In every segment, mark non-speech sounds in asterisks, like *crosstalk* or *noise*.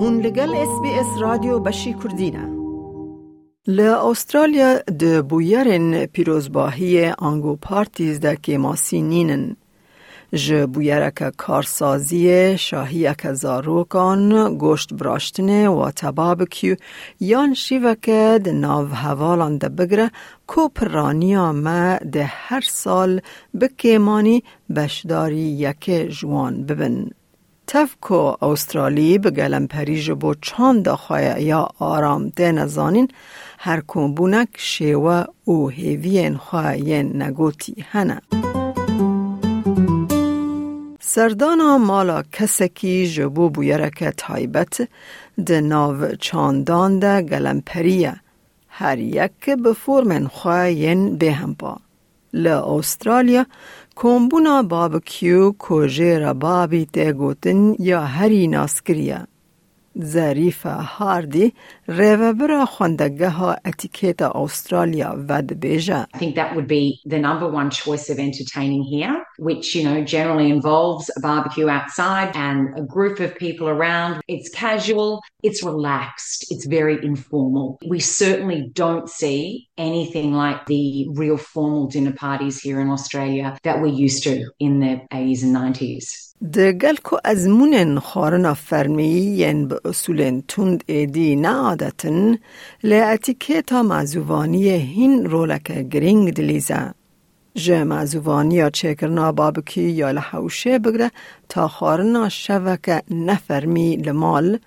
هون لگل اس بی اس رادیو بشی کردینه ل استرالیا د بویرن پیروزباهی آنگو پارتیز ده که ماسی نینن ج بویرک کارسازی شاهی که زاروکان گوشت براشتنه و تبابکیو یان شیوک ده ناو هوالان ده بگره کو پرانیا ما ده هر سال بکیمانی بشداری یک جوان ببن. تفکو استرالی به گلم پریج بو چند خواه یا آرام ده نزانین هر بونک شیوه او هیوین خواه نگوتی هنه. سردانا مالا کسکی جبو بویرک تایبت ده ناو چاندان ده گلم پریه هر یک به فرمن خواه به هم با. ل استرالیا کومبونا بابکیو کوژه بابی تگوتن یا هری ناسکریه. ظریف هاردی ریوبرا خوندگه ها اتیکیت استرالیا ود بیجه. I think that would be the number one choice of entertaining here, which, you know, generally involves a barbecue outside and a group of people around. It's casual, it's relaxed, it's very informal. We certainly don't see anything like the real formal dinner parties here in Australia that we're used to in the 80s and 90s. دگل کو از مونن خارنا فرمی ین به اصول تند ایدی نه عادتن اتیکیتا معزوانی هین رولک گرینگ دلیزه. جه معزوانی یا چکرنا بابکی یا لحوشه بگره تا خارنا شوک نفرمی لمال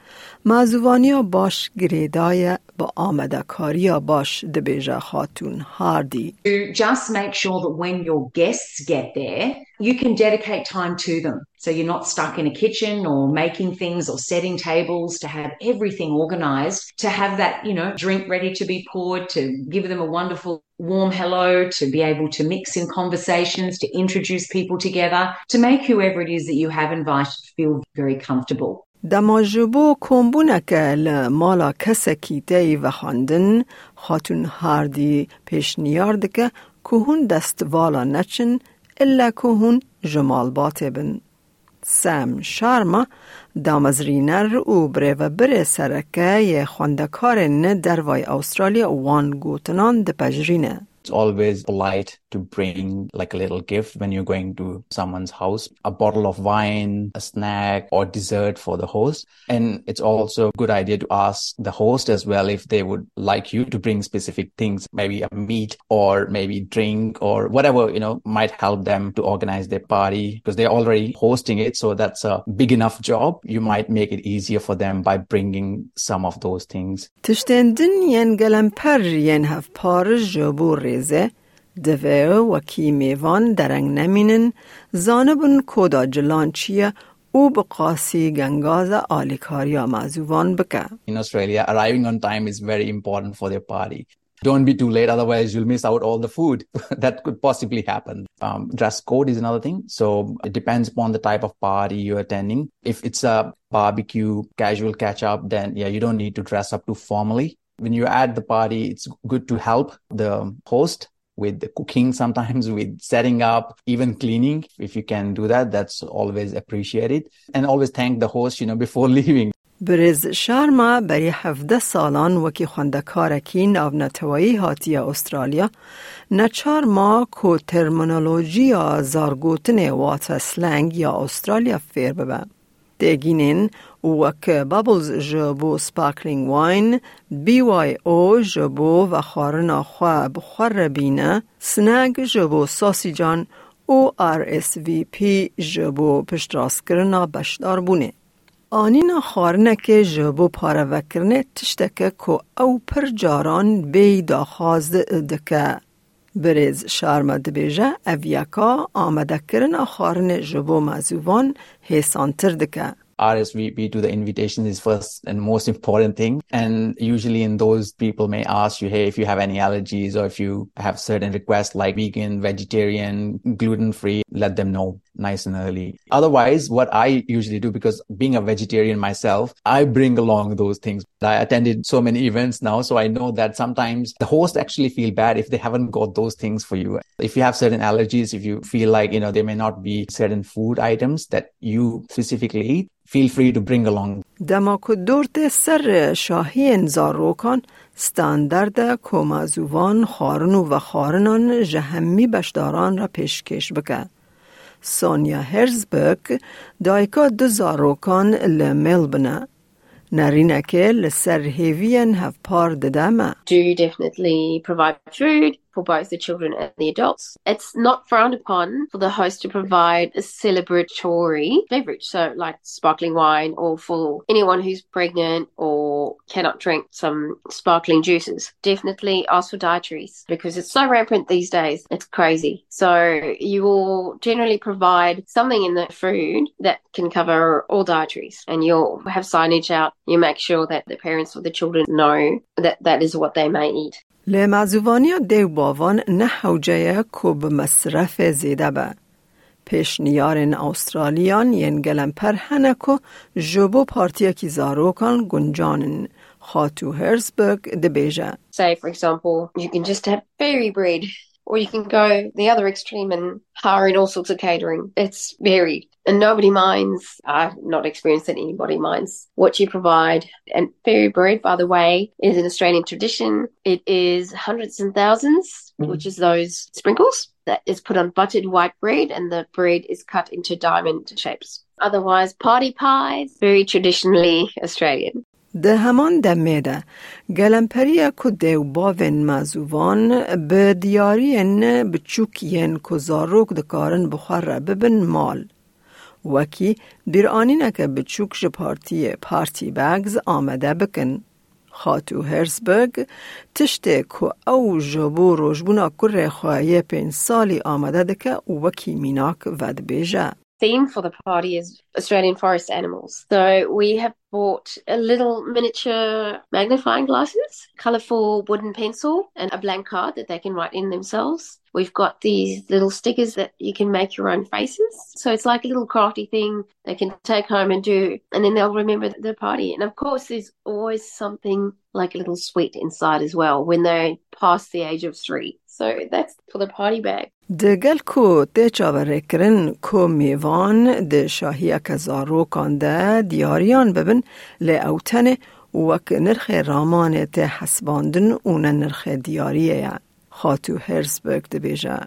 معزوانی باش گریدای با آمده کاری باش دبیجه خاتون هاردی. Just make sure that when your guests get there, you can dedicate time to them. So you're not stuck in a kitchen or making things or setting tables to have everything organized, to have that, you know, drink ready to be poured, to give them a wonderful warm hello, to be able to mix in conversations, to introduce people together, to make whoever it is that you have invited feel very comfortable. دماجبو کمبونک مالا کسکی تی و خاندن خاتون هاردی پیشنیارد که کهون دستوالا نچن الا کهون جمال باته بن. سم شارما دامزرینر او بره و بره سرکه یه خواندکار نه در وای استرالیا وان گوتنان دپجرینه. It's always polite to bring like a little gift when you're going to someone's house, a bottle of wine, a snack or dessert for the host. And it's also a good idea to ask the host as well if they would like you to bring specific things, maybe a meat or maybe drink or whatever, you know, might help them to organize their party because they're already hosting it. So that's a big enough job. You might make it easier for them by bringing some of those things. ریزه دوه و کی میوان درنگ نمینن زانبون کودا جلان چیه او بقاسی گنگاز آلیکاریا معزوان بکه. In Australia, arriving on time is very important for their party. Don't be too late, otherwise you'll miss out all the food. *laughs* that could possibly happen. Um, dress code is another thing. So it depends upon the type of party you're attending. If it's a barbecue, casual catch up, then yeah, you don't need to dress up too formally when you're at the party, it's good to help the host with the cooking, sometimes *laughs* with setting up, even cleaning. If you can do that, that's always appreciated. And always thank the host, you know, before leaving. *laughs* برز شارما بری 17 سالان وکی خوندکارکی ناو نتوایی هاتی استرالیا نچار ما کو ترمینولوژی زارگوتن وات سلنگ یا استرالیا فیر ببن. دیگینین وک بابلز جبو سپاکلینگ واین بی وای او جبو و خارنا خوا بخور بینه سنگ جبو ساسی جان او آر اس وی پی جبو پشتراس کرنا بشدار بونه. آنینا خارنه که جبو پاره وکرنه تشتکه که او پر جاران بی داخواز دکه بریز شارما دبیجه اویاکا آمده کرنا خارن جبو مزوان حسانتر دکه. RSVP to the invitation is first and most important thing. And usually in those people may ask you, Hey, if you have any allergies or if you have certain requests like vegan, vegetarian, gluten free, let them know nice and early. Otherwise, what I usually do, because being a vegetarian myself, I bring along those things. I attended so many events now, so I know that sometimes the host actually feel bad if they haven't got those things for you. If you have certain allergies, if you feel like, you know, there may not be certain food items that you specifically eat, feel free to bring along. دما دورت سر شاهی زاروکان ستاندرد کمازوان خارنو و خارنان جهمی بشداران را پیشکش بکه. سونیا هرزبرگ دایکا دو زاروکان لملبنه نرینکه لسر هیوین هف پار ددمه. Do definitely provide food, for both the children and the adults. It's not frowned upon for the host to provide a celebratory beverage, so like sparkling wine, or for anyone who's pregnant or cannot drink some sparkling juices. Definitely ask for dietaries because it's so rampant these days. It's crazy. So you will generally provide something in the food that can cover all dietaries, and you'll have signage out. You make sure that the parents or the children know that that is what they may eat. لمعزوانیا دیو باوان نه حوجه کو به مصرف زیده به. پیشنیارن استرالیان ین گلم پر هنکو جبو پارتیا کی زاروکان گنجانن خاتو هرزبرگ دبیجه. Say, for example, you can just have fairy or you can go the other extreme and hire in all sorts of catering. It's varied and nobody minds. I've not experienced that anybody minds what you provide. And fairy bread, by the way, is an Australian tradition. It is hundreds and 1000s mm-hmm. which is those sprinkles that is put on buttered white bread and the bread is cut into diamond shapes. Otherwise, party pies, very traditionally Australian. ده همان دمه گلمپری که دیو باوین مزوان به دیارین بچوکین که زاروک دکارن بخور ببن مال. وکی بیر آنینه که بچوک جپارتی پارتی بگز آمده بکن. خاتو هرسبرگ تشته که او جبو روشبونا کره خواهی پین سالی آمده دکه وکی میناک ود بیجه. Theme for the party is Australian forest animals. So we have bought a little miniature magnifying glasses, colourful wooden pencil, and a blank card that they can write in themselves. We've got these little stickers that you can make your own faces. So it's like a little crafty thing they can take home and do, and then they'll remember the party. And of course, there's always something like a little sweet inside as well when they pass the age of three. So that's for the party bag. دگل کو ته چاوره کرن کو میوان د شاهی کزارو کانده دیاریان ببن لی اوتن وک نرخ رامان ته حسباندن اون نرخ دیاریه خاتو هرسبرگ ده بیجه.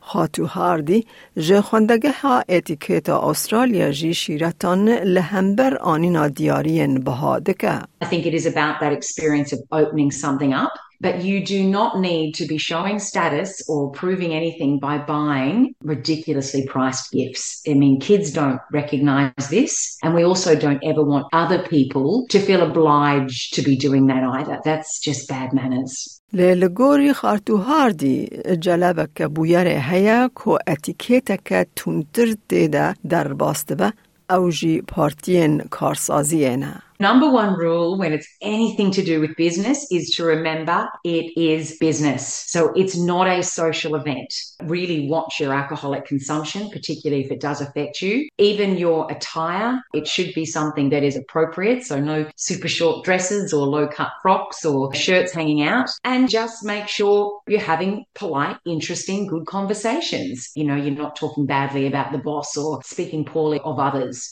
خاتو هاردی جه خوندگه ها اتیکیت استرالیا جی شیرتان لهمبر آنینا دیارین بهادکه. I think it is about that experience of opening something up But you do not need to be showing status or proving anything by buying ridiculously priced gifts. I mean, kids don't recognize this. And we also don't ever want other people to feel obliged to be doing that either. That's just bad manners. لگوری خارتو هاردی جلبک بویر هیا کو اتیکیتک تونتر دیده در باسته اوجی پارتین کارسازی نه. Number one rule when it's anything to do with business is to remember it is business. So it's not a social event. Really watch your alcoholic consumption, particularly if it does affect you. Even your attire, it should be something that is appropriate. So no super short dresses or low cut frocks or shirts hanging out. And just make sure you're having polite, interesting, good conversations. You know, you're not talking badly about the boss or speaking poorly of others.